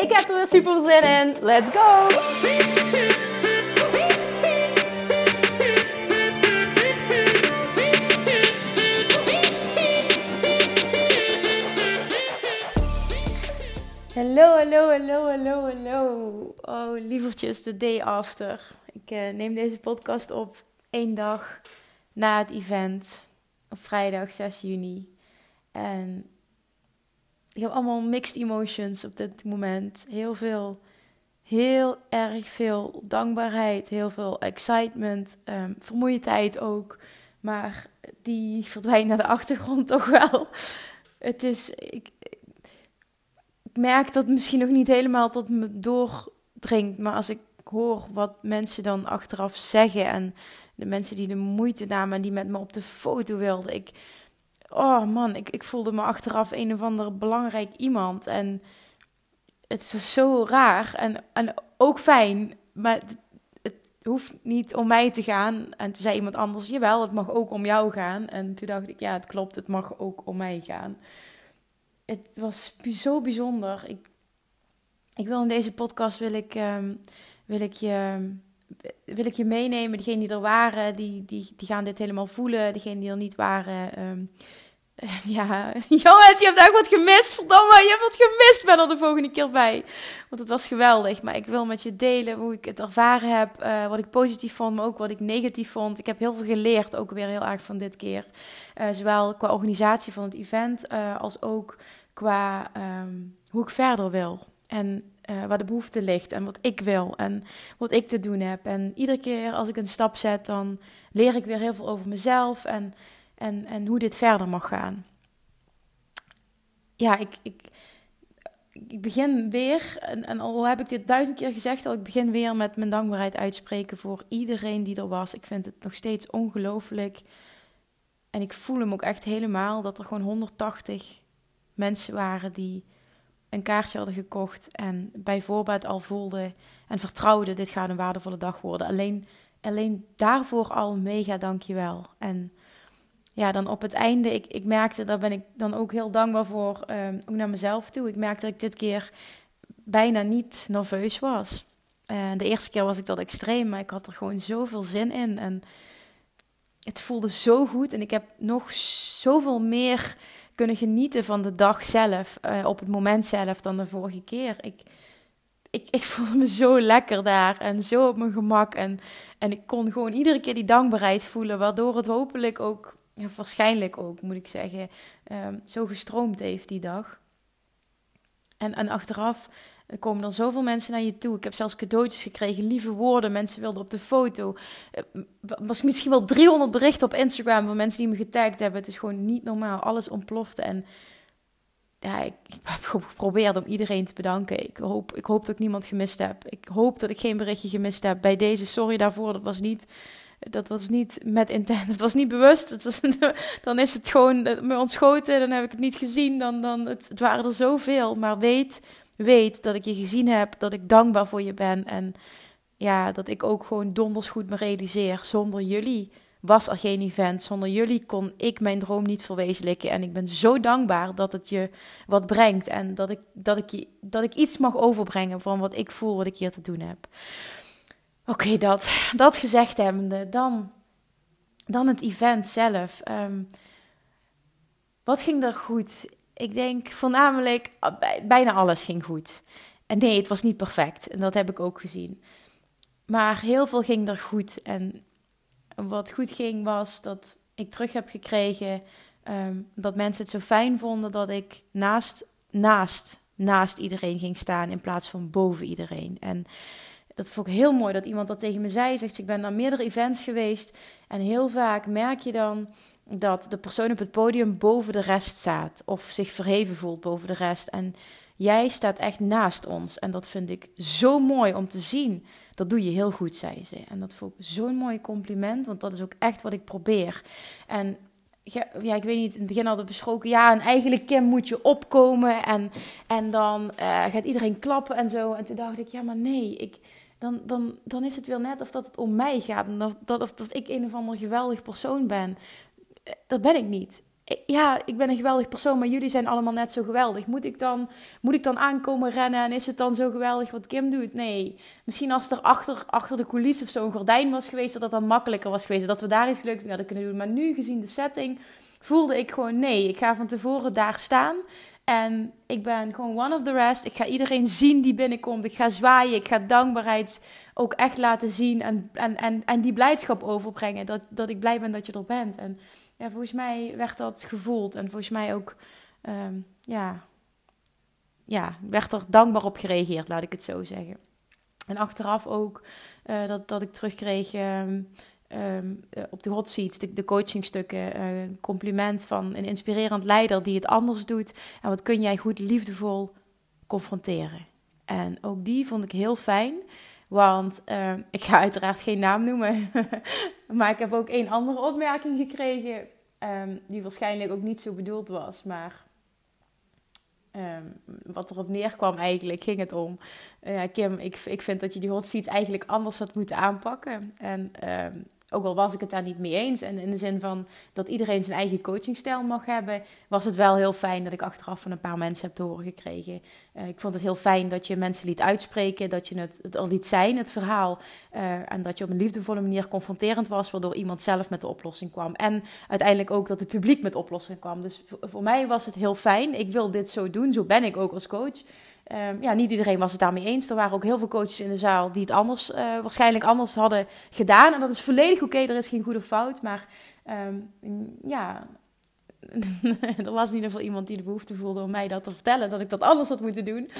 Ik heb er weer super zin in. Let's go! Hallo, hallo, hallo, hallo, hallo. Oh, lievertjes, de day after. Ik uh, neem deze podcast op één dag na het event. Op vrijdag 6 juni. En ik heb allemaal mixed emotions op dit moment. Heel veel, heel erg veel dankbaarheid, heel veel excitement, um, vermoeidheid ook. Maar die verdwijnt naar de achtergrond toch wel. Het is, ik, ik merk dat het misschien nog niet helemaal tot me doordringt. Maar als ik hoor wat mensen dan achteraf zeggen en de mensen die de moeite namen en die met me op de foto wilden. Ik, oh man, ik, ik voelde me achteraf een of ander belangrijk iemand. En het was zo raar en, en ook fijn, maar het, hoeft niet om mij te gaan. En toen zei iemand anders, jawel, het mag ook om jou gaan. En toen dacht ik, ja, het klopt, het mag ook om mij gaan. Het was zo bijzonder. Ik, ik wil in deze podcast wil ik, um, wil ik je wil ik je meenemen. Degenen die er waren, die, die, die gaan dit helemaal voelen. Degenen die er niet waren, um, ja, jongens, je hebt echt wat gemist. Verdomme, je hebt wat gemist. Ben er de volgende keer bij. Want het was geweldig. Maar ik wil met je delen hoe ik het ervaren heb. Uh, wat ik positief vond, maar ook wat ik negatief vond. Ik heb heel veel geleerd, ook weer heel erg van dit keer. Uh, zowel qua organisatie van het event, uh, als ook qua um, hoe ik verder wil. En uh, waar de behoefte ligt en wat ik wil en wat ik te doen heb. En iedere keer als ik een stap zet, dan leer ik weer heel veel over mezelf en, en, en hoe dit verder mag gaan. Ja, ik, ik, ik begin weer, en, en al heb ik dit duizend keer gezegd, al ik begin weer met mijn dankbaarheid uitspreken voor iedereen die er was. Ik vind het nog steeds ongelooflijk. En ik voel hem ook echt helemaal dat er gewoon 180 mensen waren die een kaartje hadden gekocht en bij voorbaat al voelden en vertrouwden: dit gaat een waardevolle dag worden. Alleen, alleen daarvoor al mega dankjewel. En ja, dan op het einde, ik, ik merkte, daar ben ik dan ook heel dankbaar voor, um, ook naar mezelf toe. Ik merkte dat ik dit keer bijna niet nerveus was. En de eerste keer was ik dat extreem, maar ik had er gewoon zoveel zin in. En het voelde zo goed en ik heb nog zoveel meer kunnen genieten van de dag zelf, uh, op het moment zelf, dan de vorige keer. Ik, ik, ik voelde me zo lekker daar en zo op mijn gemak. En, en ik kon gewoon iedere keer die dankbaarheid voelen, waardoor het hopelijk ook, ja, waarschijnlijk ook, moet ik zeggen, um, zo gestroomd heeft die dag. En, en achteraf er komen dan zoveel mensen naar je toe. Ik heb zelfs cadeautjes gekregen, lieve woorden. Mensen wilden op de foto. Er was misschien wel 300 berichten op Instagram van mensen die me getagd hebben. Het is gewoon niet normaal. Alles ontplofte. En ja, ik, heb geprobeerd om iedereen te bedanken. Ik hoop, ik hoop dat ik niemand gemist heb. Ik hoop dat ik geen berichtje gemist heb. Bij deze, sorry daarvoor. Dat was niet, dat was niet met intent. Dat was niet bewust. dan is het gewoon me ontschoten. Dan heb ik het niet gezien. Dan, dan, het, het waren er zoveel. Maar weet weet dat ik je gezien heb, dat ik dankbaar voor je ben. En ja, dat ik ook gewoon donders goed me realiseer. Zonder jullie was er geen event. Zonder jullie kon ik mijn droom niet verwezenlijken. En ik ben zo dankbaar dat het je wat brengt. En dat ik, dat ik, dat ik iets mag overbrengen van wat ik voel, wat ik hier te doen heb. Oké, dat, dat gezegd hebbende, dan, dan het event zelf. Um, wat ging er goed? Ik denk voornamelijk, ah, bijna alles ging goed. En nee, het was niet perfect. En dat heb ik ook gezien. Maar heel veel ging er goed. En wat goed ging was dat ik terug heb gekregen um, dat mensen het zo fijn vonden dat ik naast, naast, naast iedereen ging staan in plaats van boven iedereen. En dat vond ik heel mooi dat iemand dat tegen me zei. Zegt, ik ben naar meerdere events geweest en heel vaak merk je dan dat de persoon op het podium boven de rest staat of zich verheven voelt boven de rest. En Jij staat echt naast ons. En dat vind ik zo mooi om te zien. Dat doe je heel goed, zei ze. En dat vond ik zo'n mooi compliment, want dat is ook echt wat ik probeer. En ja, ik weet niet, in het begin hadden we besproken, ja, en eigenlijk Kim moet je opkomen en, en dan uh, gaat iedereen klappen en zo. En toen dacht ik, ja, maar nee, ik, dan, dan, dan is het weer net of dat het om mij gaat en of dat, of dat ik een of ander geweldig persoon ben. Eh, dat ben ik niet ja, ik ben een geweldig persoon, maar jullie zijn allemaal net zo geweldig. Moet ik dan, moet ik dan aankomen rennen en is het dan zo geweldig wat Kim doet? Nee. Misschien als er achter, achter de coulissen of zo'n gordijn was geweest, dat dat dan makkelijker was geweest. Dat we daar iets leuks mee hadden kunnen doen. Maar nu, gezien de setting, voelde ik gewoon nee. Ik ga van tevoren daar staan. En ik ben gewoon one of the rest. Ik ga iedereen zien die binnenkomt. Ik ga zwaaien. Ik ga dankbaarheid ook echt laten zien. En, en, en, en die blijdschap overbrengen. Dat, dat ik blij ben dat je er bent. En ja, volgens mij werd dat gevoeld. En volgens mij ook, ehm, ja, ja, werd er dankbaar op gereageerd, laat ik het zo zeggen. En achteraf ook uh, dat, dat ik terugkreeg um, um, op de hot seats, de, de coachingstukken, uh, compliment van een inspirerend leider die het anders doet. En wat kun jij goed liefdevol confronteren. En ook die vond ik heel fijn. Want uh, ik ga uiteraard geen naam noemen. maar ik heb ook één andere opmerking gekregen. Um, die waarschijnlijk ook niet zo bedoeld was. Maar um, wat erop neerkwam eigenlijk, ging het om. Uh, Kim, ik, ik vind dat je die hot seats eigenlijk anders had moeten aanpakken. En ook al was ik het daar niet mee eens. En in de zin van dat iedereen zijn eigen coachingstijl mag hebben, was het wel heel fijn dat ik achteraf van een paar mensen heb te horen gekregen. Uh, ik vond het heel fijn dat je mensen liet uitspreken, dat je het, al liet zijn, het verhaal. Uh, en dat je op een liefdevolle manier confronterend was, waardoor iemand zelf met de oplossing kwam. En uiteindelijk ook dat het publiek met oplossing kwam. Dus voor mij was het heel fijn. Ik wil dit zo doen, zo ben ik ook als coach. Um, ja, niet iedereen was het daarmee eens. Er waren ook heel veel coaches in de zaal die het anders, uh, waarschijnlijk anders hadden gedaan. En dat is volledig oké, er is geen goede fout. Maar um, ja, er was in ieder geval iemand die de behoefte voelde om mij dat te vertellen, dat ik dat anders had moeten doen.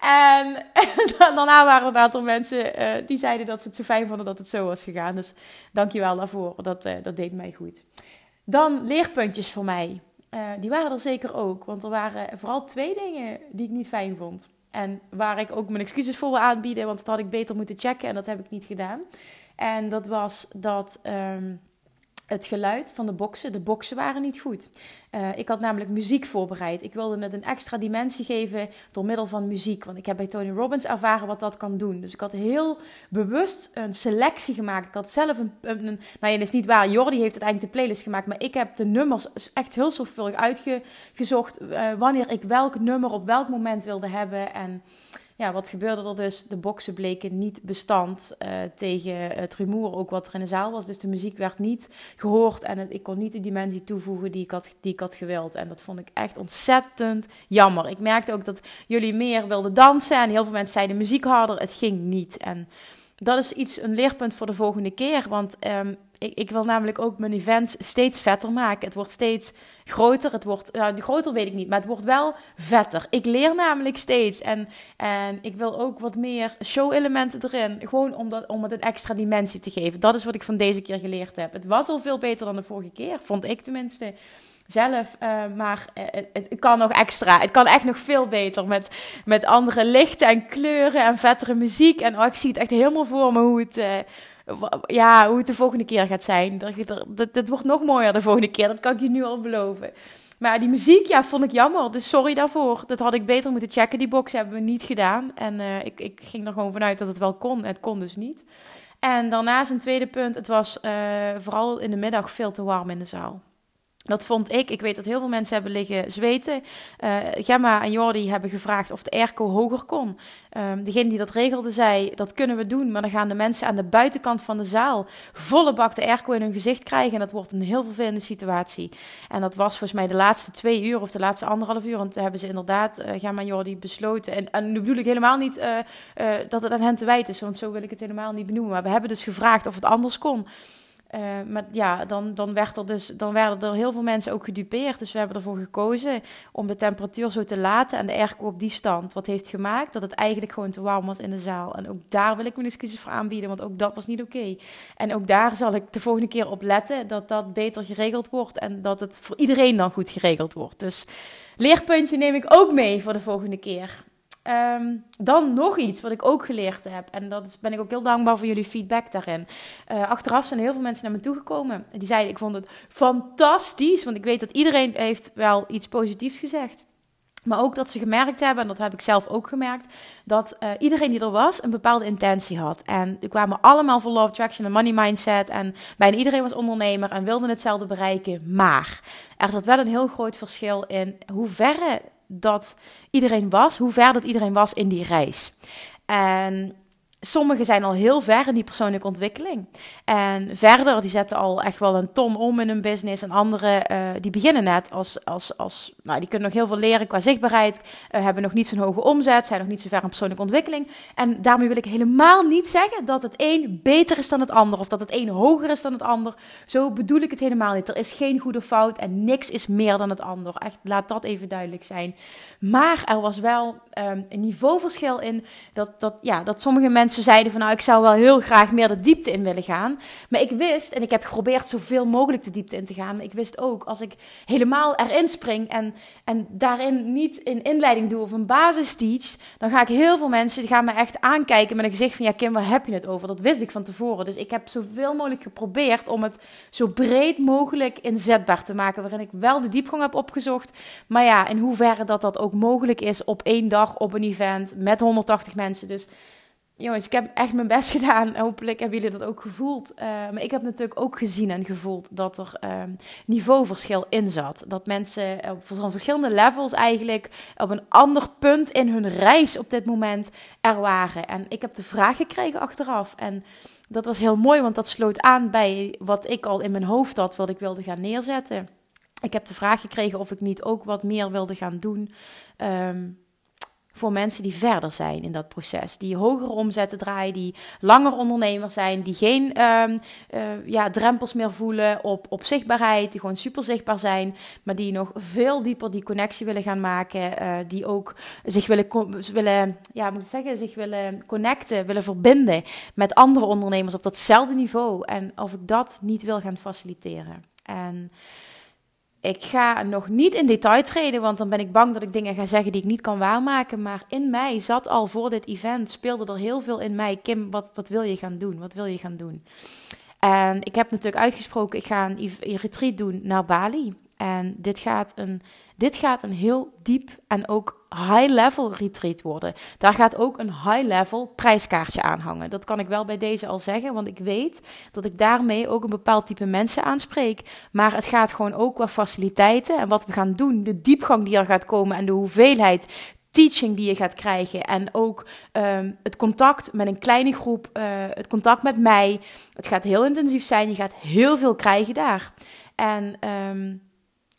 En, daarna waren er een aantal mensen uh, die zeiden dat ze het zo fijn vonden dat het zo was gegaan. Dus dankjewel daarvoor, dat, uh, dat deed mij goed. Dan leerpuntjes voor mij. Die waren er zeker ook, want er waren vooral twee dingen die ik niet fijn vond. En waar ik ook mijn excuses voor wil aanbieden, want dat had ik beter moeten checken en dat heb ik niet gedaan. En dat was dat. Um, het geluid van de boksen. De boksen waren niet goed. Uh, ik had namelijk muziek voorbereid. Ik wilde het een extra dimensie geven door middel van muziek. Want ik heb bij Tony Robbins ervaren wat dat kan doen. Dus ik had heel bewust een selectie gemaakt. Ik had zelf een. nou ja, dat is niet waar. Jordi heeft uiteindelijk de playlist gemaakt. Maar ik heb de nummers echt heel zorgvuldig uitgezocht. Uh, wanneer ik welk nummer op welk moment wilde hebben. En ja, wat gebeurde er dus? De boksen bleken niet bestand uh, tegen het rumoer, ook wat er in de zaal was. Dus de muziek werd niet gehoord en ik kon niet de dimensie toevoegen die ik, had, die ik had gewild. En dat vond ik echt ontzettend jammer. Ik merkte ook dat jullie meer wilden dansen en heel veel mensen zeiden muziek harder. Het ging niet. En dat is iets, een leerpunt voor de volgende keer. Want um, ik, ik, wil namelijk ook mijn events steeds vetter maken. Het wordt steeds groter. Het wordt, nou, groter weet ik niet, maar het wordt wel vetter. Ik leer namelijk steeds. En, en ik wil ook wat meer show-elementen erin. Gewoon om, dat, om het een extra dimensie te geven. Dat is wat ik van deze keer geleerd heb. Het was al veel beter dan de vorige keer, vond ik tenminste zelf. Uh, maar uh, het, kan nog extra. Het kan echt nog veel beter. Met, met andere lichten en kleuren en vettere muziek. En oh, ik zie het echt helemaal voor me hoe het, uh, ja, hoe het de volgende keer gaat zijn. Dat, dat, dat wordt nog mooier de volgende keer. Dat kan ik je nu al beloven. Maar die muziek, ja, vond ik jammer. Dus sorry daarvoor. Dat had ik beter moeten checken. Die box hebben we niet gedaan. En uh, ik, ik ging er gewoon vanuit dat het wel kon. Het kon dus niet. En daarnaast een tweede punt. Het was uh, vooral in de middag veel te warm in de zaal. Dat vond ik. Ik weet dat heel veel mensen hebben liggen zweten. Uh, Gemma en Jordi hebben gevraagd of de airco hoger kon. Um, degene die dat regelde zei, dat kunnen we doen. Maar dan gaan de mensen aan de buitenkant van de zaal volle bak de airco in hun gezicht krijgen. En dat wordt een heel vervelende situatie. En dat was volgens mij de laatste twee uur of de laatste anderhalf uur. Want hebben ze inderdaad, uh, Gemma en Jordi, besloten. En, en nu bedoel ik helemaal niet uh, uh, dat het aan hen te wijten is. Want zo wil ik het helemaal niet benoemen. Maar we hebben dus gevraagd of het anders kon. Uh, maar ja, dan, dan, werd er dus, dan werden er heel veel mensen ook gedupeerd. Dus we hebben ervoor gekozen om de temperatuur zo te laten en de airco op die stand. Wat heeft gemaakt dat het eigenlijk gewoon te warm was in de zaal. En ook daar wil ik mijn excuses voor aanbieden, want ook dat was niet oké. En ook daar zal ik de volgende keer op letten dat dat beter geregeld wordt en dat het voor iedereen dan goed geregeld wordt. Dus leerpuntje neem ik ook mee voor de volgende keer. Ehm, dan nog iets wat ik ook geleerd heb. En dat is, ben ik ook heel dankbaar voor jullie feedback daarin. Uh, achteraf zijn heel veel mensen naar me toegekomen. En die zeiden, ik vond het fantastisch. Want ik weet dat iedereen heeft wel iets positiefs gezegd. Maar ook dat ze gemerkt hebben, en dat heb ik zelf ook gemerkt, dat uh, iedereen die er was een bepaalde intentie had. En die kwamen allemaal voor Love Attraction en Money Mindset. En bijna iedereen was ondernemer en wilde hetzelfde bereiken. Maar er zat wel een heel groot verschil in hoe verre dat iedereen was, hoe ver dat iedereen was in die reis. En Sommigen zijn al heel ver in die persoonlijke ontwikkeling. En verder, die zetten al echt wel een ton om in hun business. En anderen, uh, die beginnen net als, als, als, nou, die kunnen nog heel veel leren qua zichtbaarheid. Uh, hebben nog niet zo'n hoge omzet, zijn nog niet zo ver in persoonlijke ontwikkeling. En daarmee wil ik helemaal niet zeggen dat het een beter is dan het ander. Of dat het een hoger is dan het ander. Zo bedoel ik het helemaal niet. Er is geen goede fout en niks is meer dan het ander. Echt, laat dat even duidelijk zijn. Maar er was wel um, een niveauverschil in dat, dat, ja, dat sommige mensen mensen zeiden van nou, ik zou wel heel graag meer de diepte in willen gaan. Maar ik wist, en ik heb geprobeerd zoveel mogelijk de diepte in te gaan. Ik wist ook, als ik helemaal erin spring en, en daarin niet een inleiding doe of een basis teach, dan ga ik heel veel mensen, die gaan me echt aankijken met een gezicht van ja Kim, waar heb je het over? Dat wist ik van tevoren. Dus ik heb zoveel mogelijk geprobeerd om het zo breed mogelijk inzetbaar te maken. Waarin ik wel de diepgang heb opgezocht. Maar ja, in hoeverre dat dat ook mogelijk is op één dag op een event met 180 mensen. Dus jongens, ik heb echt mijn best gedaan. Hopelijk hebben jullie dat ook gevoeld. Uh, maar ik heb natuurlijk ook gezien en gevoeld dat er uh, niveauverschil in zat. Dat mensen op verschillende levels eigenlijk op een ander punt in hun reis op dit moment er waren. En ik heb de vraag gekregen achteraf. En dat was heel mooi, want dat sloot aan bij wat ik al in mijn hoofd had, wat ik wilde gaan neerzetten. Ik heb de vraag gekregen of ik niet ook wat meer wilde gaan doen. Um, voor mensen die verder zijn in dat proces. Die hogere omzetten draaien, die langer ondernemer zijn, die geen um, uh, ja, drempels meer voelen op, op zichtbaarheid, die gewoon super zichtbaar zijn, maar die nog veel dieper die connectie willen gaan maken, uh, die ook zich willen, willen ja, moet zeggen, zich willen connecten, willen verbinden met andere ondernemers op datzelfde niveau. En of ik dat niet wil gaan faciliteren. En ik ga nog niet in detail treden, want dan ben ik bang dat ik dingen ga zeggen die ik niet kan waarmaken. Maar in mij zat al voor dit event, speelde er heel veel in mij. Kim, wat, wat wil je gaan doen? Wat wil je gaan doen? En ik heb natuurlijk uitgesproken, ik ga een, retreat doen naar Bali. En dit gaat een, dit gaat een heel diep en ook high-level retreat worden. Daar gaat ook een high-level prijskaartje aan hangen. Dat kan ik wel bij deze al zeggen, want ik weet dat ik daarmee ook een bepaald type mensen aanspreek. Maar het gaat gewoon ook qua faciliteiten en wat we gaan doen, de diepgang die er gaat komen en de hoeveelheid teaching die je gaat krijgen. En ook um, het contact met een kleine groep, uh, het contact met mij. Het gaat heel intensief zijn. Je gaat heel veel krijgen daar. En um,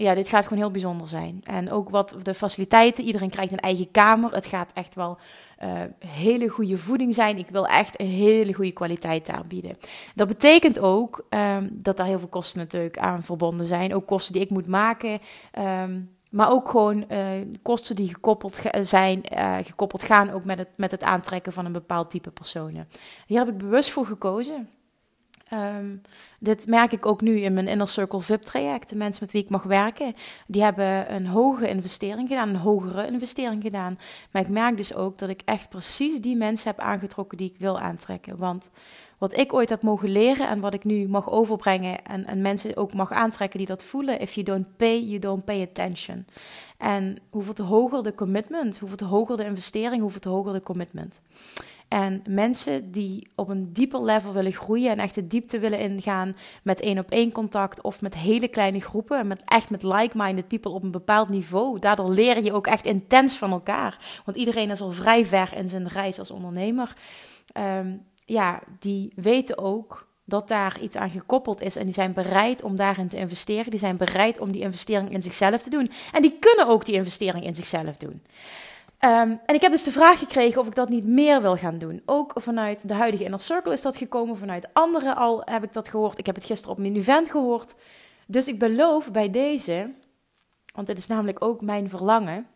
ja, dit gaat gewoon heel bijzonder zijn. En ook wat de faciliteiten. Iedereen krijgt een eigen kamer. Het gaat echt wel uh, hele goede voeding zijn. Ik wil echt een hele goede kwaliteit daar bieden. Dat betekent ook um, dat daar heel veel kosten natuurlijk aan verbonden zijn. Ook kosten die ik moet maken. Um, maar ook gewoon uh, kosten die gekoppeld zijn, uh, gekoppeld gaan ook met het, met het aantrekken van een bepaald type personen. Hier heb ik bewust voor gekozen. Um, dit merk ik ook nu in mijn Inner Circle VIP-traject. De mensen met wie ik mag werken, die hebben een hoge investering gedaan, een hogere investering gedaan. Maar ik merk dus ook dat ik echt precies die mensen heb aangetrokken die ik wil aantrekken. Want wat ik ooit heb mogen leren en wat ik nu mag overbrengen en, en mensen ook mag aantrekken die dat voelen, if you don't pay, you don't pay attention. En hoeveel te hoger de commitment, hoeveel te hoger de investering, hoeveel te hoger de commitment. En mensen die op een dieper level willen groeien en echt de diepte willen ingaan met één op één contact of met hele kleine groepen, met echt met like-minded people op een bepaald niveau. Daardoor leer je ook echt intens van elkaar. Want iedereen is al vrij ver in zijn reis als ondernemer. Um, ja, die weten ook dat daar iets aan gekoppeld is en die zijn bereid om daarin te investeren. Die zijn bereid om die investering in zichzelf te doen. En die kunnen ook die investering in zichzelf doen. Ehm, en ik heb dus de vraag gekregen of ik dat niet meer wil gaan doen. Ook vanuit de huidige Inner Circle is dat gekomen. Vanuit anderen al heb ik dat gehoord. Ik heb het gisteren op mijn event gehoord. Dus ik beloof bij deze, want dit is namelijk ook mijn verlangen.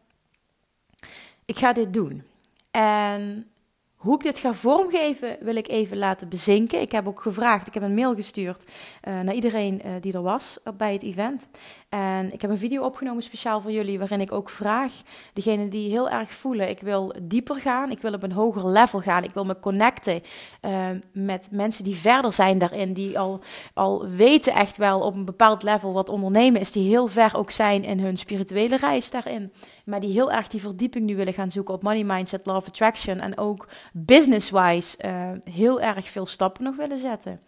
Ik ga dit doen. En hoe ik dit ga vormgeven, wil ik even laten bezinken. Ik heb ook gevraagd, ik heb een mail gestuurd uh, naar iedereen uh, die er was bij het event. En ik heb een video opgenomen speciaal voor jullie, waarin ik ook vraag, degene die heel erg voelen, ik wil dieper gaan, ik wil op een hoger level gaan, ik wil me connecten uh, met mensen die verder zijn daarin, die al, al weten echt wel op een bepaald level wat ondernemen is, die heel ver ook zijn in hun spirituele reis daarin, maar die heel erg die verdieping nu willen gaan zoeken op money mindset, love attraction en ook business-wise uh, heel erg veel stappen nog willen zetten.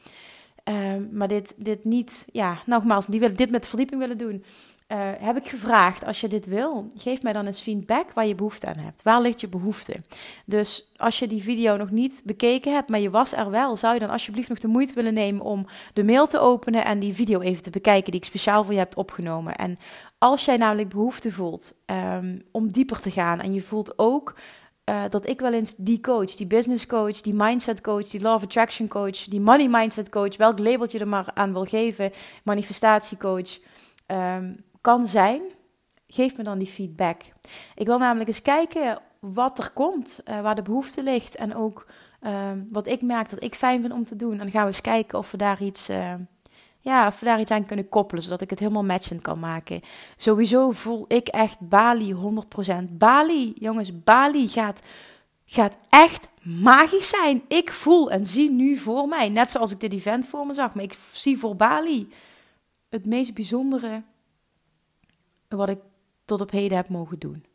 Uh, maar dit, dit niet, ja, nogmaals, die willen dit met verdieping willen doen. Uh, heb ik gevraagd, als je dit wil, geef mij dan eens feedback waar je behoefte aan hebt. Waar ligt je behoefte? Dus als je die video nog niet bekeken hebt, maar je was er wel, zou je dan alsjeblieft nog de moeite willen nemen om de mail te openen en die video even te bekijken die ik speciaal voor je heb opgenomen. En als jij namelijk behoefte voelt um, om dieper te gaan en je voelt ook uh, dat ik wel eens die coach, die business coach, die mindset coach, die of attraction coach, die money mindset coach, welk labeltje er maar aan wil geven, manifestatiecoach, um, kan zijn, geef me dan die feedback. Ik wil namelijk eens kijken wat er komt, uh, waar de behoefte ligt en ook uh, wat ik merk dat ik fijn vind om te doen. En dan gaan we eens kijken of we daar iets uh, ja, of we daar iets aan kunnen koppelen, zodat ik het helemaal matchend kan maken. Sowieso voel ik echt Bali 100%. Bali, jongens, Bali gaat, gaat echt magisch zijn. Ik voel en zie nu voor mij, net zoals ik dit event voor me zag, maar ik zie voor Bali het meest bijzondere wat ik tot op heden heb mogen doen.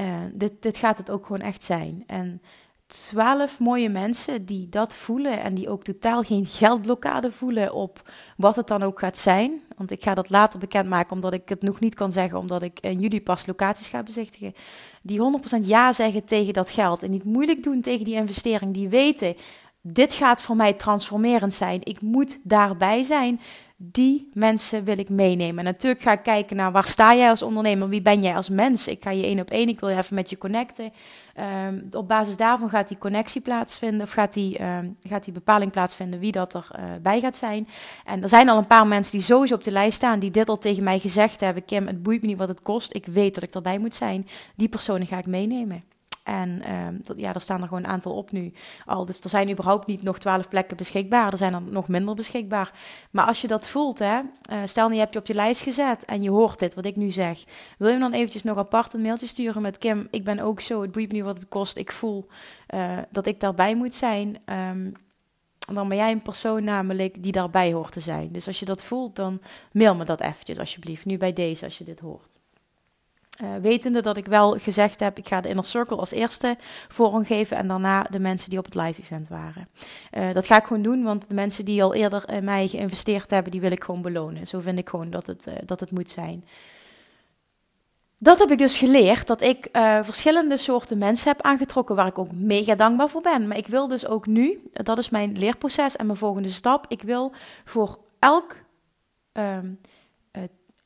Uh, dit, dit gaat het ook gewoon echt zijn. En twaalf mooie mensen die dat voelen en die ook totaal geen geldblokkade voelen op wat het dan ook gaat zijn. Want ik ga dat later bekendmaken omdat ik het nog niet kan zeggen, omdat ik in juli pas locaties ga bezichtigen. Die 100% ja zeggen tegen dat geld en niet moeilijk doen tegen die investering. Die weten, dit gaat voor mij transformerend zijn. Ik moet daarbij zijn die mensen wil ik meenemen. En natuurlijk ga ik kijken naar waar sta jij als ondernemer, wie ben jij als mens. Ik ga je één op één, ik wil even met je connecten. Um, op basis daarvan gaat die connectie plaatsvinden, of gaat die, um, gaat die bepaling plaatsvinden wie dat erbij uh, bij gaat zijn. En er zijn al een paar mensen die sowieso op de lijst staan, die dit al tegen mij gezegd hebben. Kim, het boeit me niet wat het kost, ik weet dat ik erbij moet zijn. Die personen ga ik meenemen. En dat, ja, er staan er gewoon een aantal op nu al. Dus er zijn überhaupt niet nog twaalf plekken beschikbaar. Er zijn er nog minder beschikbaar. Maar als je dat voelt, hè, uh, stel je hebt je op je lijst gezet en je hoort dit, wat ik nu zeg. Wil je dan eventjes nog apart een mailtje sturen met Kim? Ik ben ook zo, het boeit me niet wat het kost. Ik voel uh, dat ik daarbij moet zijn. Um, dan ben jij een persoon namelijk die daarbij hoort te zijn. Dus als je dat voelt, dan mail me dat eventjes alsjeblieft. Nu bij deze, als je dit hoort. Uh, wetende dat ik wel gezegd heb, ik ga de Inner Circle als eerste vorm geven en daarna de mensen die op het live event waren. Uh, dat ga ik gewoon doen, want de mensen die al eerder in mij geïnvesteerd hebben, die wil ik gewoon belonen. Zo vind ik gewoon dat het, uh, dat het moet zijn. Dat heb ik dus geleerd, dat ik verschillende soorten mensen heb aangetrokken waar ik ook mega dankbaar voor ben. Maar ik wil dus ook nu, dat is mijn leerproces en mijn volgende stap, ik wil voor elk ehm,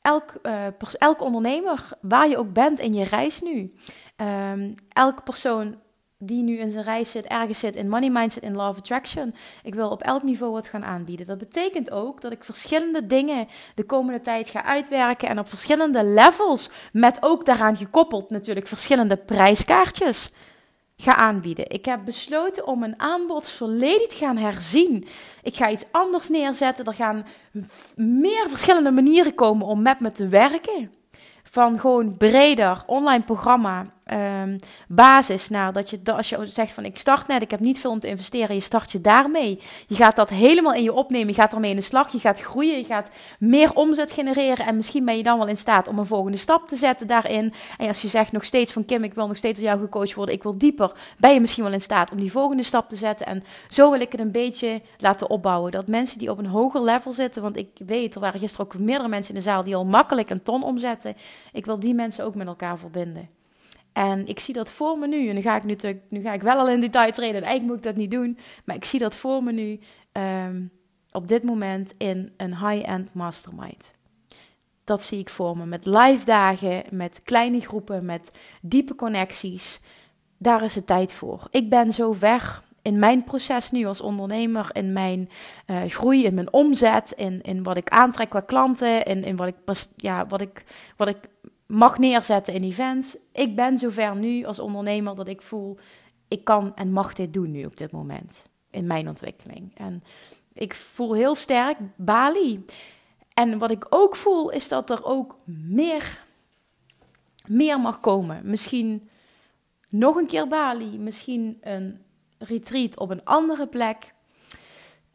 elk, uh, elk ondernemer, waar je ook bent in je reis nu, um, elke persoon die nu in zijn reis zit, ergens zit in money mindset, in law of attraction. Ik wil op elk niveau wat gaan aanbieden. Dat betekent ook dat ik verschillende dingen de komende tijd ga uitwerken en op verschillende levels, met ook daaraan gekoppeld natuurlijk verschillende prijskaartjes ga aanbieden. Ik heb besloten om mijn aanbod volledig te gaan herzien. Ik ga iets anders neerzetten. Er gaan meer verschillende manieren komen om met me te werken. Van gewoon breder online programma um, basis naar dat je als je zegt van ik start net, ik heb niet veel om te investeren, je start je daarmee. Je gaat dat helemaal in je opnemen, je gaat ermee in de slag, je gaat groeien, je gaat meer omzet genereren en misschien ben je dan wel in staat om een volgende stap te zetten daarin. En als je zegt nog steeds van Kim, ik wil nog steeds door jou gecoacht worden, ik wil dieper, ben je misschien wel in staat om die volgende stap te zetten. En zo wil ik het een beetje laten opbouwen. Dat mensen die op een hoger level zitten, want ik weet, er waren gisteren ook meerdere mensen in de zaal die al makkelijk een ton omzetten. Ik wil die mensen ook met elkaar verbinden. En ik zie dat voor me nu. En nu ga ik, nu, te, nu ga ik wel al in detail treden. En eigenlijk moet ik dat niet doen. Maar ik zie dat voor me nu um, op dit moment in een high-end mastermind. dat zie ik voor me. Met live dagen, met kleine groepen, met diepe connecties. Daar is het tijd voor. Ik ben zo ver in mijn proces nu als ondernemer, in mijn uh, groei, in mijn omzet, in, in wat ik aantrek qua klanten, in, in wat, ik, ja, wat, ik, wat ik mag neerzetten in events. Ik ben zover nu als ondernemer dat ik voel, ik kan en mag dit doen nu op dit moment in mijn ontwikkeling. En ik voel heel sterk Bali. En wat ik ook voel is dat er ook meer, meer mag komen. Misschien nog een keer Bali, misschien een retreat op een andere plek.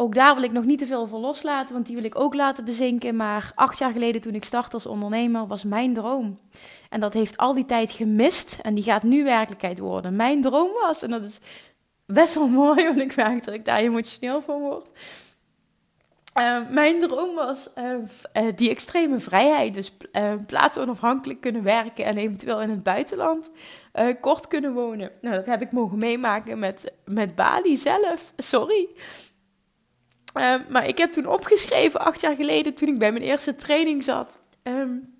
Ook daar wil ik nog niet te veel voor loslaten, want die wil ik ook laten bezinken. Maar acht jaar geleden, toen ik startte als ondernemer, was mijn droom. En dat heeft al die tijd gemist en die gaat nu werkelijkheid worden. Mijn droom was, en dat is best wel mooi, want ik merk dat ik daar emotioneel van word. Uh, mijn droom was uh, uh, die extreme vrijheid. Dus plaatsonafhankelijk kunnen werken en eventueel in het buitenland kort kunnen wonen. Nou, dat heb ik mogen meemaken met, met Bali zelf. Sorry. Maar ik heb toen opgeschreven, acht jaar geleden, toen ik bij mijn eerste training zat. Um,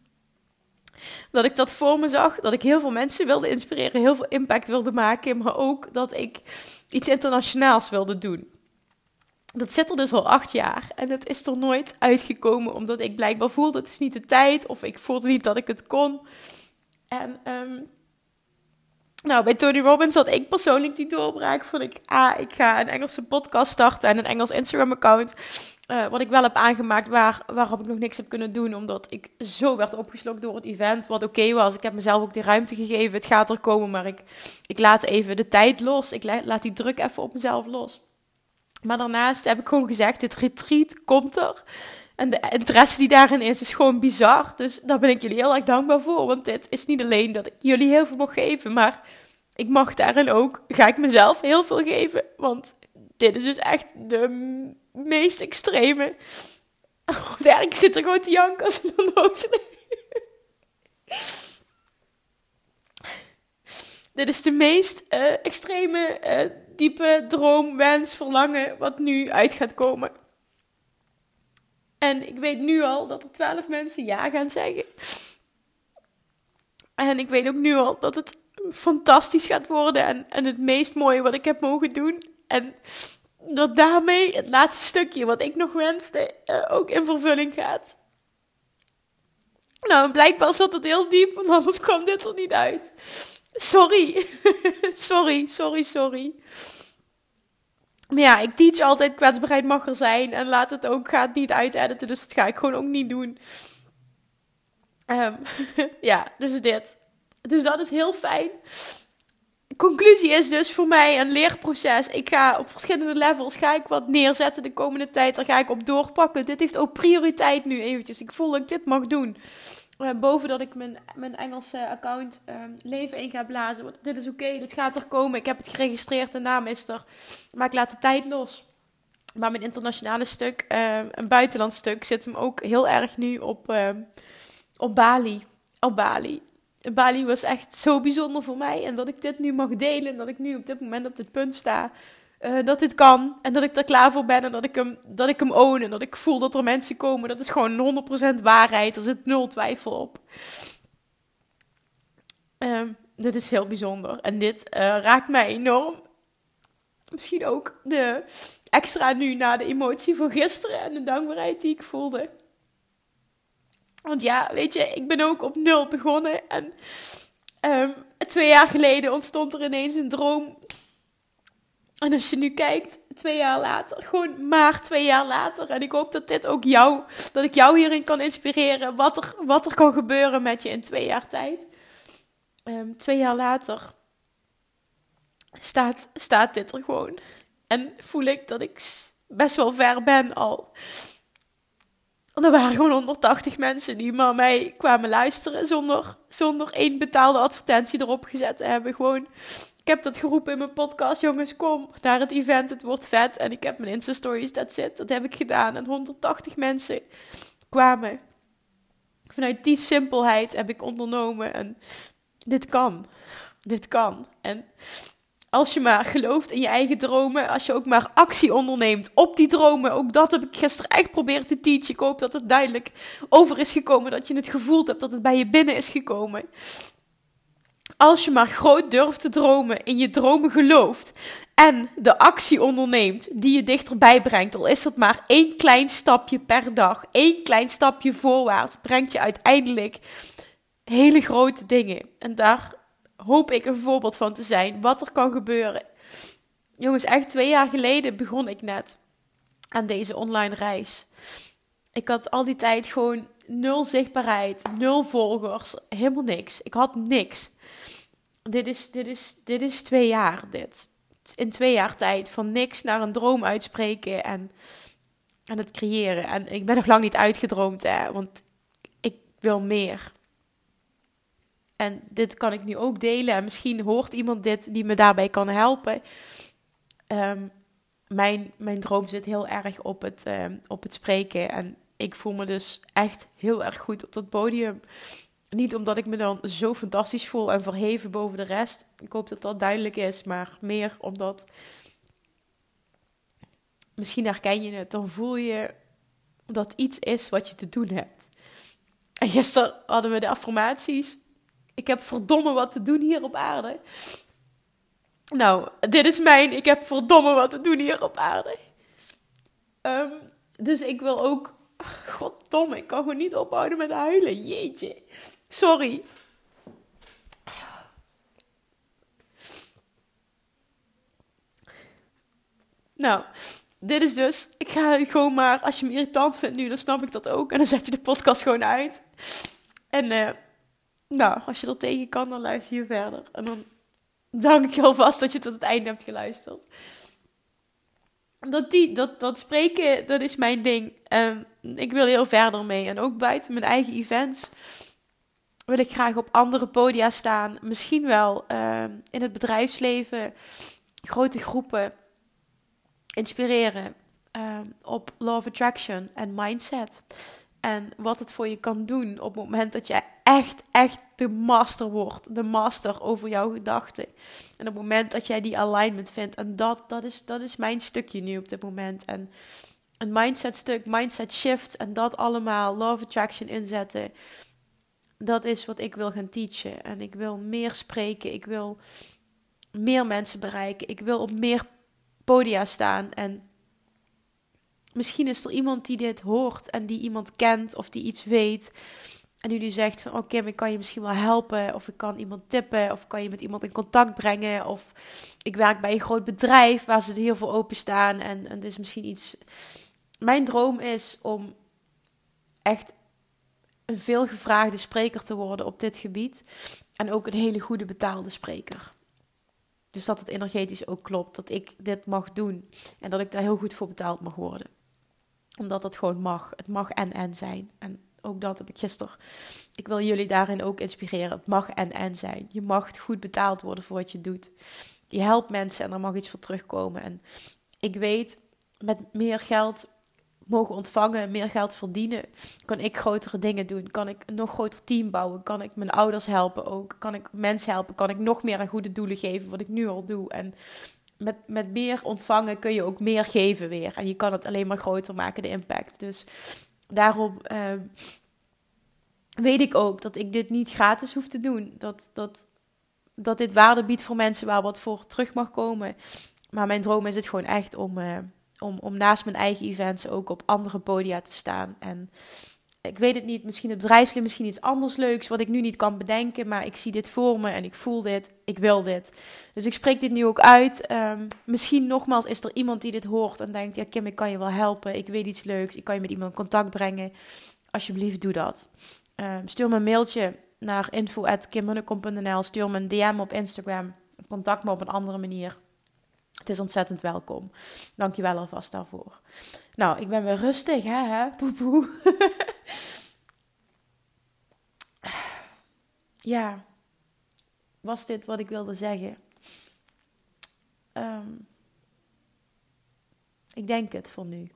dat ik dat voor me zag. Dat ik heel veel mensen wilde inspireren, heel veel impact wilde maken. Maar ook dat ik iets internationaals wilde doen. Dat zit er dus al acht jaar en het is er nooit uitgekomen omdat ik blijkbaar voelde het is niet de tijd of ik voelde niet dat ik het kon. En um, nou, bij Tony Robbins had ik persoonlijk die doorbraak van ik, ah, ik ga een Engelse podcast starten en een Engels Instagram account. Uh, wat ik wel heb aangemaakt, waar, waarop ik nog niks heb kunnen doen, omdat ik zo werd opgeslokt door het event, wat oké was. Ik heb mezelf ook die ruimte gegeven, het gaat er komen, maar ik, ik laat even de tijd los. Ik laat die druk even op mezelf los. Maar daarnaast heb ik gewoon gezegd, dit retreat komt er. En de interesse die daarin is, is gewoon bizar. Dus daar ben ik jullie heel erg dankbaar voor. Want dit is niet alleen dat ik jullie heel veel mag geven, maar ik mag daarin ook, ga ik mezelf heel veel geven. Want dit is dus echt de meest extreme. Oh, ik zit er gewoon te janken als een onnozel. Dit is de meest uh, extreme, uh, diepe droom, wens, verlangen wat nu uit gaat komen. En ik weet nu al dat er twaalf mensen ja gaan zeggen. En ik weet ook nu al dat het fantastisch gaat worden en, en het meest mooie wat ik heb mogen doen. En dat daarmee het laatste stukje wat ik nog wenste uh, ook in vervulling gaat. Nou, blijkbaar zat het heel diep, want anders kwam dit er niet uit. Sorry. sorry, sorry, sorry. Maar ja, ik teach altijd kwetsbaarheid mag er zijn. En laat het ook, ga het niet uitediten. Dus dat ga ik gewoon ook niet doen. Um, ja, dus dit. Dus dat is heel fijn. Conclusie is dus voor mij een leerproces. Ik ga op verschillende levels ga ik wat neerzetten de komende tijd. Daar ga ik op doorpakken. Dit heeft ook prioriteit nu eventjes. Ik voel dat ik dit mag doen. Uh, boven dat ik mijn, mijn Engelse account uh, leven in ga blazen. Want dit is oké, dit gaat er komen. Ik heb het geregistreerd, de naam is er. Maar ik laat de tijd los. Maar mijn internationale stuk, uh, een buitenland stuk, zit hem ook heel erg nu op, op Bali. Op Bali. Bali was echt zo bijzonder voor mij. En dat ik dit nu mag delen. En dat ik nu op dit moment op dit punt sta. Uh, dat dit kan en dat ik er klaar voor ben en dat ik hem, dat ik hem own en dat ik voel dat er mensen komen. Dat is gewoon 100% waarheid. Er zit nul twijfel op. Uh, dit is heel bijzonder en dit uh, raakt mij enorm. Misschien ook de extra nu na de emotie van gisteren en de dankbaarheid die ik voelde. Want ja, weet je, ik ben ook op nul begonnen en um, twee jaar geleden ontstond er ineens een droom en als je nu kijkt, twee jaar later, gewoon maar twee jaar later. En ik hoop dat dit ook jou, dat ik jou hierin kan inspireren. Wat er, wat er kan gebeuren met je in twee jaar tijd. Um, twee jaar later staat, staat dit er gewoon. En voel ik dat ik best wel ver ben al. Er waren gewoon 180 mensen die maar mij kwamen luisteren zonder, zonder één betaalde advertentie erop gezet te hebben. Gewoon ik heb dat geroepen in mijn podcast. Jongens, kom naar het event. Het wordt vet. En ik heb mijn Insta-stories, that's it. Dat heb ik gedaan. En 180 mensen kwamen. Vanuit die simpelheid heb ik ondernomen. En dit kan. Dit kan. En Als je maar gelooft in je eigen dromen, als je ook maar actie onderneemt op die dromen. Ook dat heb ik gisteren echt proberen te teachen. Ik hoop dat het duidelijk over is gekomen, dat je het gevoeld hebt, dat het bij je binnen is gekomen. Als je maar groot durft te dromen, in je dromen gelooft en de actie onderneemt die je dichterbij brengt, al is het maar één klein stapje per dag, één klein stapje voorwaarts, brengt je uiteindelijk hele grote dingen. En daar hoop ik een voorbeeld van te zijn, wat er kan gebeuren. Jongens, echt twee jaar geleden begon ik net aan deze online reis. Ik had al die tijd gewoon nul zichtbaarheid, nul volgers, helemaal niks. Ik had niks. Dit is, dit is, dit is twee jaar, dit. In twee jaar tijd van niks naar een droom uitspreken en, en het creëren. En ik ben nog lang niet uitgedroomd, hè, want ik wil meer. En dit kan ik nu ook delen. En misschien hoort iemand dit die me daarbij kan helpen. Ehm, mijn, mijn droom zit heel erg op het, ehm, op het spreken. En ik voel me dus echt heel erg goed op dat podium. Niet omdat ik me dan zo fantastisch voel en verheven boven de rest. Ik hoop dat dat duidelijk is. Maar meer omdat. Misschien herken je het. Dan voel je dat iets is wat je te doen hebt. En gisteren hadden we de affirmaties. Ik heb verdomme wat te doen hier op aarde. Nou, dit is mijn. Ik heb verdomme wat te doen hier op aarde. Ehm, dus ik wil ook. Goddomme, ik kan gewoon niet ophouden met huilen. Jeetje. Sorry. Nou, dit is dus. Ik ga gewoon maar. Als je me irritant vindt nu, dan snap ik dat ook. En dan zet je de podcast gewoon uit. En. Uh, nou, als je er tegen kan, dan luister je verder. En dan dank ik je alvast dat je tot het einde hebt geluisterd. Dat, die, dat, dat spreken, dat is mijn ding. Um, ik wil heel verder mee. En ook buiten mijn eigen events wil ik graag op andere podia staan. Misschien wel um, in het bedrijfsleven. Grote groepen inspireren um, op law of attraction en mindset. En wat het voor je kan doen op het moment dat je echt, echt de master wordt. De master over jouw gedachten. En op het moment dat jij die alignment vindt. En dat, dat, is, dat is mijn stukje nu op dit moment. En een mindset stuk, mindset shift. En dat allemaal, love attraction inzetten. Dat is wat ik wil gaan teachen. En ik wil meer spreken. Ik wil meer mensen bereiken. Ik wil op meer podia staan. En misschien is er iemand die dit hoort en die iemand kent of die iets weet. En nu zegt van, oké, ik kan je misschien wel helpen. Of ik kan iemand tippen. Of kan je met iemand in contact brengen. Of ik werk bij een groot bedrijf waar ze heel veel openstaan. En, en het is misschien iets... Mijn droom is om echt een veelgevraagde spreker te worden op dit gebied. En ook een hele goede betaalde spreker. Dus dat het energetisch ook klopt. Dat ik dit mag doen. En dat ik daar heel goed voor betaald mag worden omdat het gewoon mag. Het mag en en zijn. En ook dat heb ik gisteren. Ik wil jullie daarin ook inspireren. Het mag en en zijn. Je mag goed betaald worden voor wat je doet. Je helpt mensen en er mag iets voor terugkomen. En ik weet, met meer geld mogen ontvangen, meer geld verdienen, kan ik grotere dingen doen. Kan ik een nog groter team bouwen. Kan ik mijn ouders helpen ook. Kan ik mensen helpen. Kan ik nog meer aan goede doelen geven, wat ik nu al doe. En met, met meer ontvangen kun je ook meer geven weer. En je kan het alleen maar groter maken, de impact. Dus daarom uh, weet ik ook dat ik dit niet gratis hoef te doen. Dat, dat, dat dit waarde biedt voor mensen waar wat voor terug mag komen. Maar mijn droom is het gewoon echt om, uh, om, om naast mijn eigen events ook op andere podia te staan. En ik weet het niet, misschien het bedrijfsleven, misschien iets anders leuks wat ik nu niet kan bedenken, maar ik zie dit voor me en ik voel dit, ik wil dit. Dus ik spreek dit nu ook uit. Um, misschien nogmaals is er iemand die dit hoort en denkt, ja Kim, ik kan je wel helpen, ik weet iets leuks, ik kan je met iemand in contact brengen. Alsjeblieft, doe dat. Um, stuur me een mailtje naar info.kimmunnekom.nl, stuur me een DM op Instagram, contact me op een andere manier. Het is ontzettend welkom. Dank je wel alvast daarvoor. Nou, ik ben weer rustig, hè? hè? Poepoe. ja, was dit wat ik wilde zeggen? Ehm, ik denk het voor nu.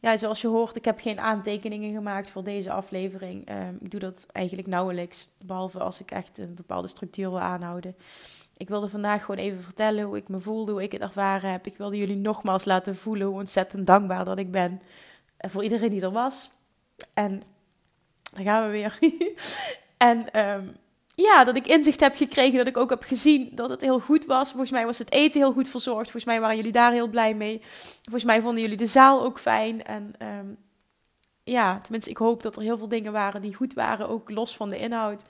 Ja, zoals je hoort, ik heb geen aantekeningen gemaakt voor deze aflevering. Um, ik doe dat eigenlijk nauwelijks, behalve als ik echt een bepaalde structuur wil aanhouden. Ik wilde vandaag gewoon even vertellen hoe ik me voelde, hoe ik het ervaren heb. Ik wilde jullie nogmaals laten voelen hoe ontzettend dankbaar dat ik ben. voor iedereen die er was. En daar gaan we weer. en ehm, ja, dat ik inzicht heb gekregen, dat ik ook heb gezien dat het heel goed was. Volgens mij was het eten heel goed verzorgd. Volgens mij waren jullie daar heel blij mee. Volgens mij vonden jullie de zaal ook fijn. En ehm, ja, tenminste, ik hoop dat er heel veel dingen waren die goed waren, ook los van de inhoud.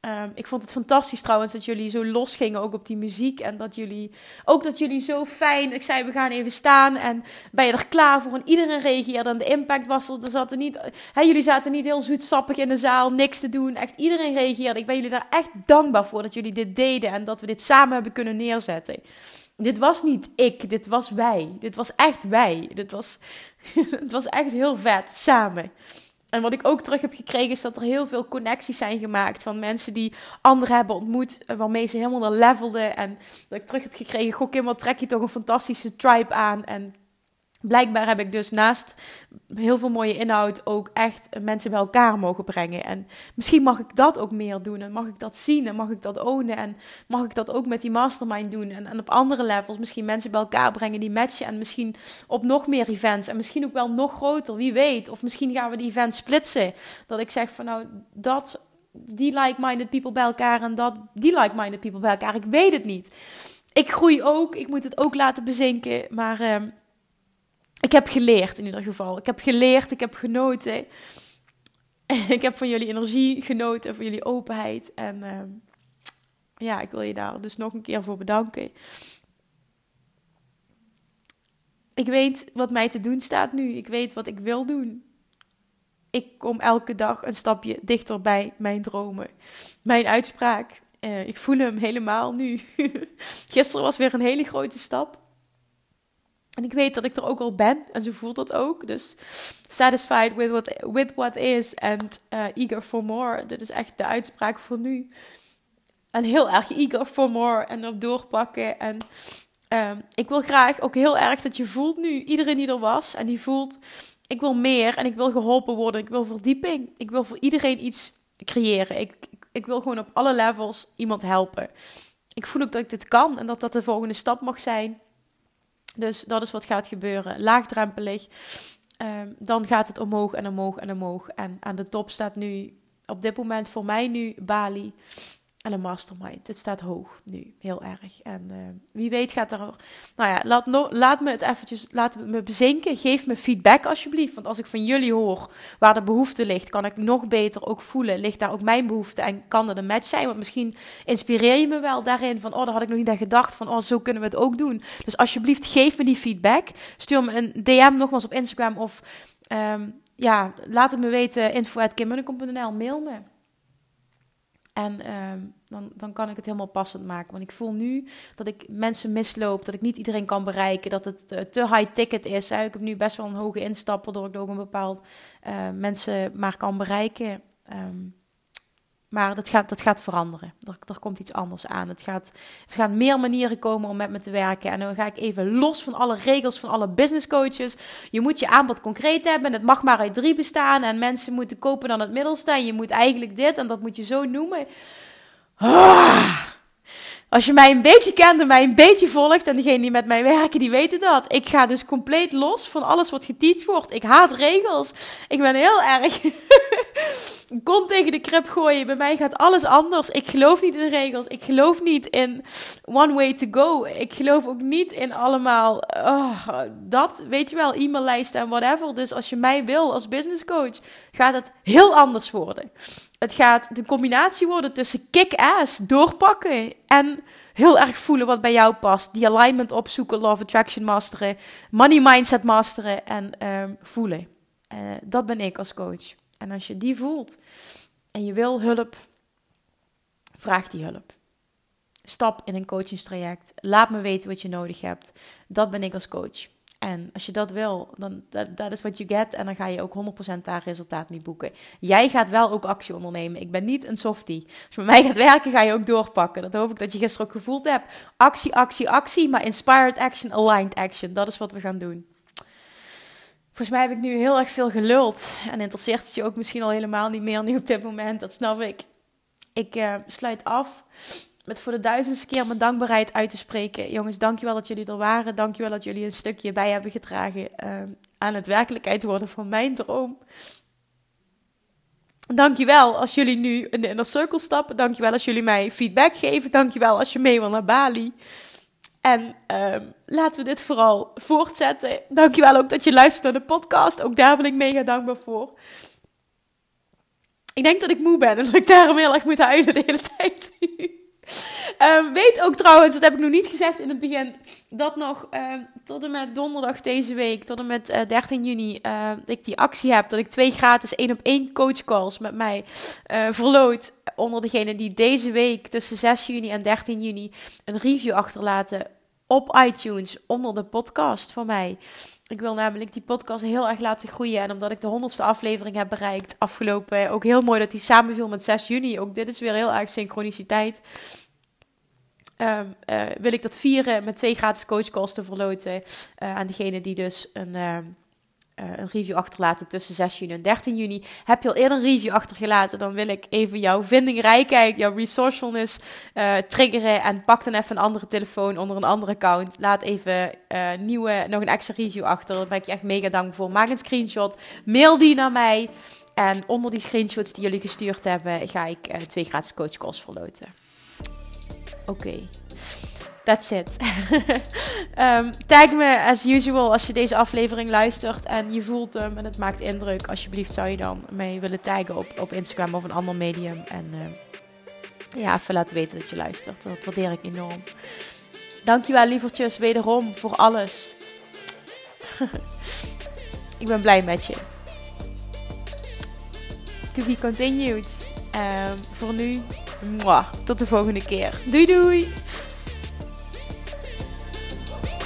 Ehm, ik vond het fantastisch trouwens dat jullie zo los gingen ook op die muziek. En dat jullie, ook dat jullie zo fijn, ik zei we gaan even staan en ben je er klaar voor? En iedereen reageerde en de impact was er. er zat niet, jullie zaten niet heel zoetsappig in de zaal, niks te doen. Echt iedereen reageerde. Ik ben jullie daar echt dankbaar voor dat jullie dit deden en dat we dit samen hebben kunnen neerzetten. Dit was niet ik, dit was wij. Dit was echt wij. Dit was, het was echt heel vet, samen. En wat ik ook terug heb gekregen is dat er heel veel connecties zijn gemaakt van mensen die anderen hebben ontmoet, eh, waarmee ze helemaal levelden. En dat ik terug heb gekregen, goh Kim, wat trek je toch een fantastische tribe aan. En blijkbaar heb ik dus naast heel veel mooie inhoud ook echt mensen bij elkaar mogen brengen. En misschien mag ik dat ook meer doen. En mag ik dat zien en mag ik dat ownen. En mag ik dat ook met die mastermind doen. En, en op andere levels misschien mensen bij elkaar brengen die matchen. En misschien op nog meer events. En misschien ook wel nog groter, wie weet. Of misschien gaan we die events splitsen. Dat ik zeg van nou, dat, die like-minded people bij elkaar. En dat, die like-minded people bij elkaar. Ik weet het niet. Ik groei ook. Ik moet het ook laten bezinken. Maar... Uh, ik heb geleerd in ieder geval. Ik heb geleerd, ik heb genoten. ik heb van jullie energie genoten, van jullie openheid. En uh, ja, ik wil je daar dus nog een keer voor bedanken. Ik weet wat mij te doen staat nu. Ik weet wat ik wil doen. Ik kom elke dag een stapje dichter bij mijn dromen. Mijn uitspraak. Uh, ik voel hem helemaal nu. Gisteren was weer een hele grote stap. En ik weet dat ik er ook al ben. En ze voelt dat ook. Dus satisfied with what, with what is and uh, eager for more. Dit is echt de uitspraak voor nu. En heel erg eager for more. En op doorpakken. En um, ik wil graag ook heel erg dat je voelt nu. Iedereen die er was. En die voelt. Ik wil meer. En ik wil geholpen worden. Ik wil verdieping. Ik wil voor iedereen iets creëren. Ik, ik, ik wil gewoon op alle levels iemand helpen. Ik voel ook dat ik dit kan. En dat dat de volgende stap mag zijn. Dus dat is wat gaat gebeuren. Laagdrempelig. Um, dan gaat het omhoog en omhoog en omhoog. En aan de top staat nu op dit moment voor mij nu Bali en een mastermind. Het staat hoog nu, heel erg. En uh, wie weet gaat er... Nou ja, laat, laat me het eventjes laat me bezinken. Geef me feedback alsjeblieft. Want als ik van jullie hoor waar de behoefte ligt... kan ik nog beter ook voelen. Ligt daar ook mijn behoefte en kan er een match zijn? Want misschien inspireer je me wel daarin van... oh, daar had ik nog niet aan gedacht. Van, oh, zo kunnen we het ook doen. Dus alsjeblieft, geef me die feedback. Stuur me een DM nogmaals op Instagram of... Um, ja, laat het me weten. info.kimmunnekom.nl, mail me. En ehm, dan, dan kan ik het helemaal passend maken. Want ik voel nu dat ik mensen misloop, dat ik niet iedereen kan bereiken, dat het te, te high ticket is. Ik heb nu best wel een hoge instappen, door ik ook een bepaald uh, mensen maar kan bereiken. Um, maar dat gaat, dat gaat veranderen. Er, komt iets anders aan. Het gaat, er gaan meer manieren komen om met me te werken. En dan ga ik even los van alle regels van alle business coaches. Je moet je aanbod concreet hebben. Het mag maar uit drie bestaan. En mensen moeten kopen dan het middelste. En je moet eigenlijk dit en dat moet je zo noemen. Ah. Als je mij een beetje kent en mij een beetje volgt, en degenen die met mij werken, die weten dat. Ik ga dus compleet los van alles wat geteacht wordt. Ik haat regels. Ik ben heel erg kon tegen de krip gooien. Bij mij gaat alles anders. Ik geloof niet in regels. Ik geloof niet in one way to go. Ik geloof ook niet in allemaal oh, dat, weet je wel, e-maillijsten en whatever. Dus als je mij wil als business coach, gaat het heel anders worden. Het gaat de combinatie worden tussen kick-ass, doorpakken en heel erg voelen wat bij jou past. Die alignment opzoeken, love attraction masteren, money mindset masteren en um, voelen. Uh, dat ben ik als coach. En als je die voelt en je wil hulp, vraag die hulp. Stap in een coachingstraject. Laat me weten wat je nodig hebt. Dat ben ik als coach. En als je dat wil, dan dat is wat je get. En dan ga je ook 100% daar resultaat mee boeken. Jij gaat wel ook actie ondernemen. Ik ben niet een softie. Als je met mij gaat werken, ga je ook doorpakken. Dat hoop ik dat je gisteren ook gevoeld hebt. Actie, actie, actie. Maar inspired action, aligned action. Dat is wat we gaan doen. Volgens mij heb ik nu heel erg veel geluld. En interesseert het je ook misschien al helemaal niet meer nu op dit moment. Dat snap ik. Ik uh, sluit af met voor de duizendste keer mijn dankbaarheid uit te spreken. Jongens, dankjewel dat jullie er waren. Dankjewel dat jullie een stukje bij hebben gedragen uh, aan het werkelijkheid worden van mijn droom. Dankjewel als jullie nu in de inner circle stappen. Dankjewel als jullie mij feedback geven. Dankjewel als je mee wil naar Bali. En uh, laten we dit vooral voortzetten. Dankjewel ook dat je luistert naar de podcast. Ook daar ben ik mega dankbaar voor. Ik denk dat ik moe ben en dat ik daarom heel erg moet huilen de hele tijd. um, weet ook trouwens, dat heb ik nog niet gezegd in het begin, dat nog uh, tot en met donderdag deze week, tot en met uh, 13 juni, uh, ik die actie heb. Dat ik twee gratis één op één coachcalls met mij uh, verloot onder degene die deze week tussen 6 juni en 13 juni een review achterlaten op iTunes onder de podcast van mij. Ik wil namelijk die podcast heel erg laten groeien. En omdat ik de honderdste aflevering heb bereikt afgelopen, ook heel mooi dat die samenviel met 6 juni. Ook dit is weer heel erg synchroniciteit. Um, uh, wil ik dat vieren met twee gratis coachcalls te verloten uh, aan degene die dus een, uh, een review achterlaten tussen 6 juni en 13 juni. Heb je al eerder een review achtergelaten, dan wil ik even jouw vindingrijkheid, jouw resourcefulness triggeren en pak dan even een andere telefoon onder een andere account. Laat even nieuwe, nog een extra review achter, daar ben ik je echt mega dankbaar voor. Maak een screenshot, mail die naar mij en onder die screenshots die jullie gestuurd hebben, ga ik twee gratis coachcalls verloten. Oké. That's it. um, tag me as usual als je deze aflevering luistert en je voelt hem en het maakt indruk. Alsjeblieft zou je dan mee willen taggen op, op Instagram of een ander medium. En uh, ja, even laten weten dat je luistert. Dat waardeer ik enorm. Dankjewel lievertjes wederom voor alles. ik ben blij met je. To be continued. Um, voor nu tot de volgende keer. Doei doei!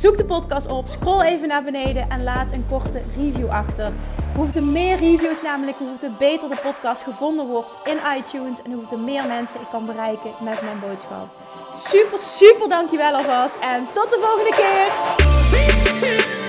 zoek de podcast op, scroll even naar beneden en laat een korte review achter. Hoeveel meer reviews namelijk, hoeveel beter de podcast gevonden wordt in iTunes en hoeveel meer mensen ik kan bereiken met mijn boodschap. Super, super dankjewel alvast en tot de volgende keer!